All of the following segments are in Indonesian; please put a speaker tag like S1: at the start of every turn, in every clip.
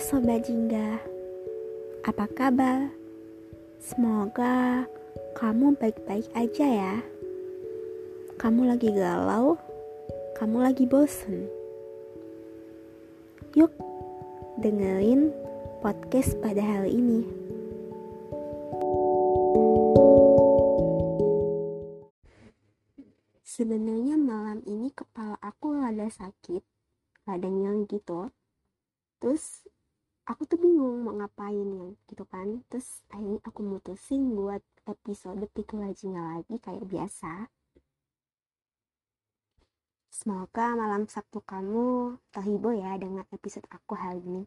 S1: Sobat Jingga, apa kabar? Semoga kamu baik-baik aja ya. Kamu lagi galau, kamu lagi bosen. Yuk, dengerin podcast pada hari ini. Sebenarnya malam ini kepala aku rada sakit, rada nyeri gitu terus aku tuh bingung mau ngapain ya gitu kan. Terus akhirnya aku mutusin buat episode pikul lajingnya lagi kayak biasa. Semoga malam sabtu kamu terhibur ya dengan episode aku hari ini.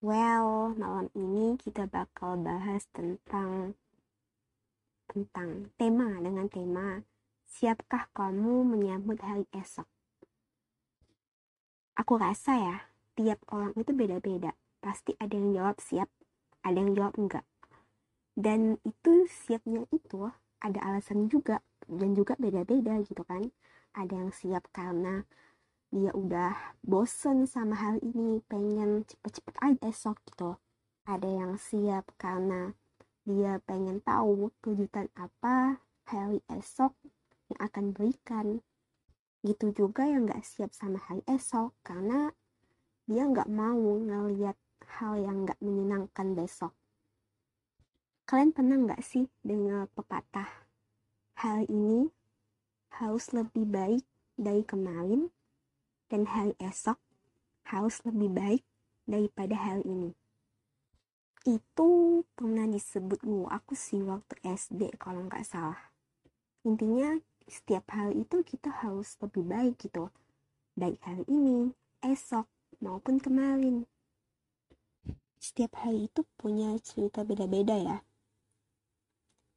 S1: Well malam ini kita bakal bahas tentang tentang tema dengan tema siapkah kamu menyambut hari esok? Aku rasa ya tiap orang itu beda-beda. Pasti ada yang jawab siap, ada yang jawab enggak. Dan itu siapnya itu ada alasan juga dan juga beda-beda gitu kan. Ada yang siap karena dia udah bosen sama hal ini, pengen cepet-cepet aja esok gitu. Ada yang siap karena dia pengen tahu kejutan apa hari esok yang akan berikan. Gitu juga yang gak siap sama hari esok karena dia nggak mau ngeliat hal yang nggak menyenangkan besok. Kalian pernah nggak sih dengar pepatah hal ini harus lebih baik dari kemarin dan hari esok harus lebih baik daripada hari ini. Itu pernah disebut guru aku sih waktu SD kalau nggak salah. Intinya setiap hari itu kita harus lebih baik gitu. Baik hari ini, esok, maupun kemarin. Setiap hari itu punya cerita beda-beda ya.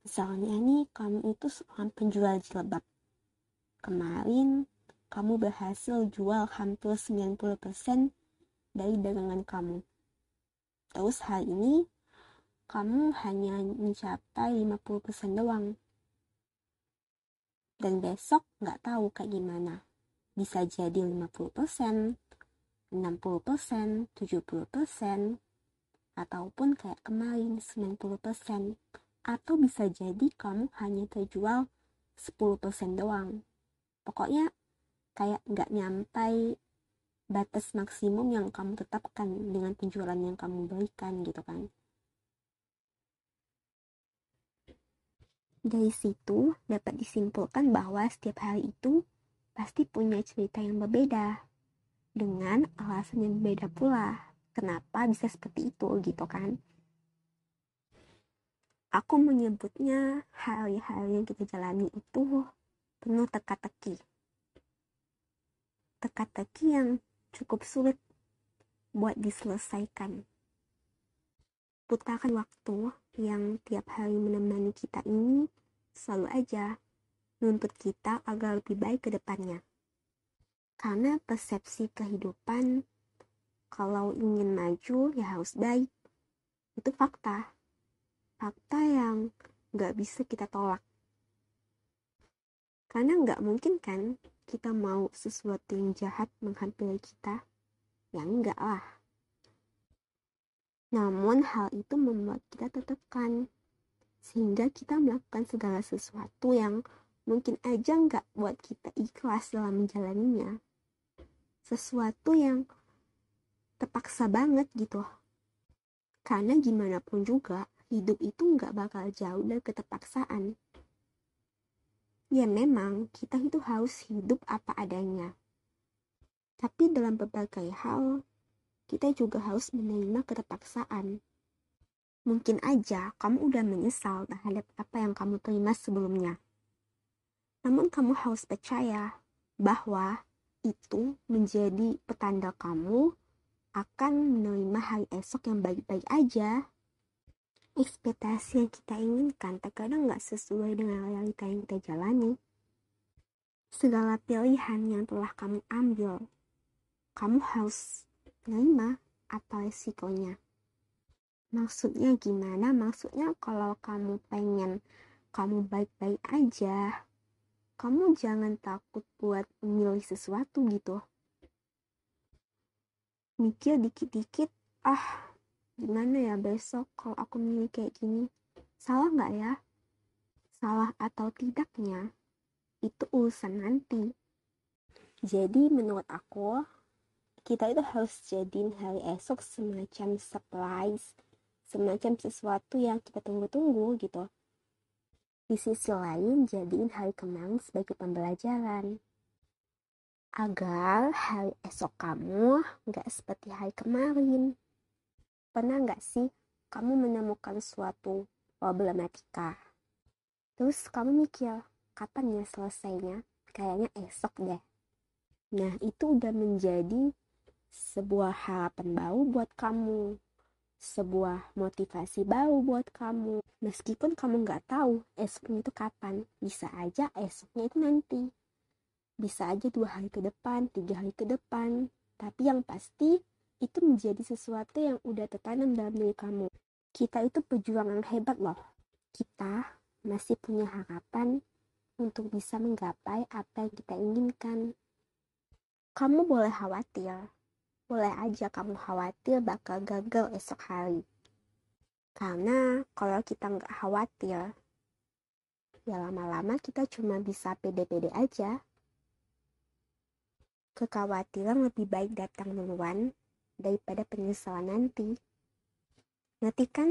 S1: Misalnya nih, kamu itu seorang penjual jilbab. Kemarin, kamu berhasil jual hampir 90% dari dagangan kamu. Terus hari ini, kamu hanya mencapai 50% doang. Dan besok nggak tahu kayak gimana. Bisa jadi 50%, 60%, 70%, ataupun kayak kemarin 90%. Atau bisa jadi kamu hanya terjual 10% doang. Pokoknya kayak nggak nyampai batas maksimum yang kamu tetapkan dengan penjualan yang kamu berikan gitu kan. Dari situ dapat disimpulkan bahwa setiap hari itu pasti punya cerita yang berbeda dengan alasan yang beda pula. Kenapa bisa seperti itu gitu kan? Aku menyebutnya hari-hari yang kita jalani itu penuh teka-teki. Teka-teki yang cukup sulit buat diselesaikan. Putaran waktu yang tiap hari menemani kita ini selalu aja nuntut kita agar lebih baik ke depannya. Karena persepsi kehidupan kalau ingin maju ya harus baik. Itu fakta. Fakta yang nggak bisa kita tolak. Karena nggak mungkin kan kita mau sesuatu yang jahat menghampiri kita. Ya enggak lah. Namun hal itu membuat kita tertekan. Sehingga kita melakukan segala sesuatu yang mungkin aja nggak buat kita ikhlas dalam menjalaninya. Sesuatu yang terpaksa banget gitu. Karena gimana pun juga hidup itu nggak bakal jauh dari keterpaksaan. Ya memang kita itu harus hidup apa adanya. Tapi dalam berbagai hal kita juga harus menerima keterpaksaan. Mungkin aja kamu udah menyesal terhadap apa yang kamu terima sebelumnya namun kamu harus percaya bahwa itu menjadi petanda kamu akan menerima hari esok yang baik-baik aja. Ekspektasi yang kita inginkan terkadang nggak sesuai dengan realita yang kita jalani. Segala pilihan yang telah kamu ambil, kamu harus menerima apa resikonya. Maksudnya gimana? Maksudnya kalau kamu pengen kamu baik-baik aja, kamu jangan takut buat memilih sesuatu gitu. mikir dikit-dikit ah gimana ya besok kalau aku milih kayak gini? Salah nggak ya? Salah atau tidaknya? Itu urusan nanti. Jadi menurut aku kita itu harus jadiin hari esok semacam surprise semacam sesuatu yang kita tunggu-tunggu gitu di sisi lain jadiin hari kemarin sebagai pembelajaran. Agar hari esok kamu nggak seperti hari kemarin. Pernah nggak sih kamu menemukan suatu problematika? Terus kamu mikir kapan ya selesainya? Kayaknya esok deh. Nah itu udah menjadi sebuah harapan baru buat kamu sebuah motivasi baru buat kamu. Meskipun kamu nggak tahu esoknya itu kapan bisa aja esoknya itu nanti. Bisa aja dua hari ke depan tiga hari ke depan. Tapi yang pasti itu menjadi sesuatu yang udah tertanam dalam diri kamu. Kita itu pejuang yang hebat loh. Kita masih punya harapan untuk bisa menggapai apa yang kita inginkan. Kamu boleh khawatir boleh aja kamu khawatir bakal gagal esok hari. Karena kalau kita nggak khawatir, ya lama-lama kita cuma bisa pede-pede aja. Kekhawatiran lebih baik datang duluan daripada penyesalan nanti. Ngerti kan?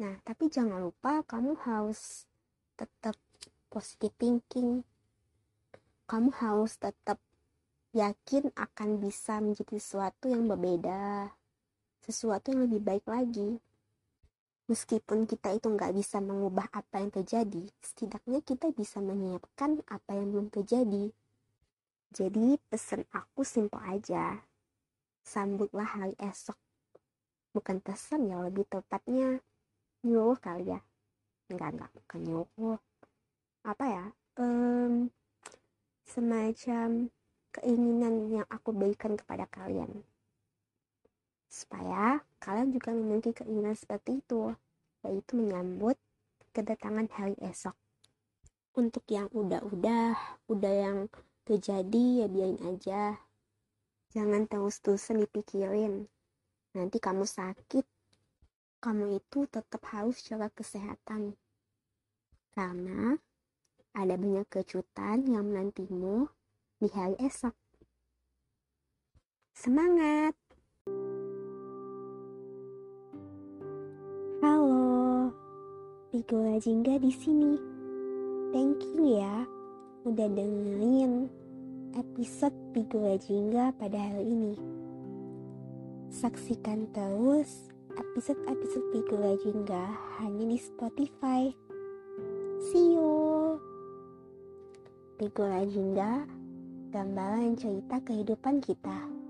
S1: Nah, tapi jangan lupa kamu harus tetap positive thinking. Kamu harus tetap yakin akan bisa menjadi sesuatu yang berbeda, sesuatu yang lebih baik lagi. Meskipun kita itu nggak bisa mengubah apa yang terjadi, setidaknya kita bisa menyiapkan apa yang belum terjadi. Jadi pesan aku simpel aja. Sambutlah hari esok. Bukan pesan ya lebih tepatnya nyuruh kali ya. Enggak, enggak, bukan nyuruh. Apa ya? Um, semacam keinginan yang aku berikan kepada kalian. Supaya kalian juga memiliki keinginan seperti itu, yaitu menyambut kedatangan hari esok. Untuk yang udah-udah, udah yang terjadi ya biarin aja. Jangan terus-terusan dipikirin. Nanti kamu sakit. Kamu itu tetap harus jaga kesehatan. Karena ada banyak kejutan yang menantimu di hari esok. Semangat! Halo, Pigola Jingga di sini. Thank you ya udah dengerin episode Pigola Jingga pada hari ini. Saksikan terus episode-episode Pigola Jingga hanya di Spotify. See you! Pigola Jingga, gambaran cerita kehidupan kita.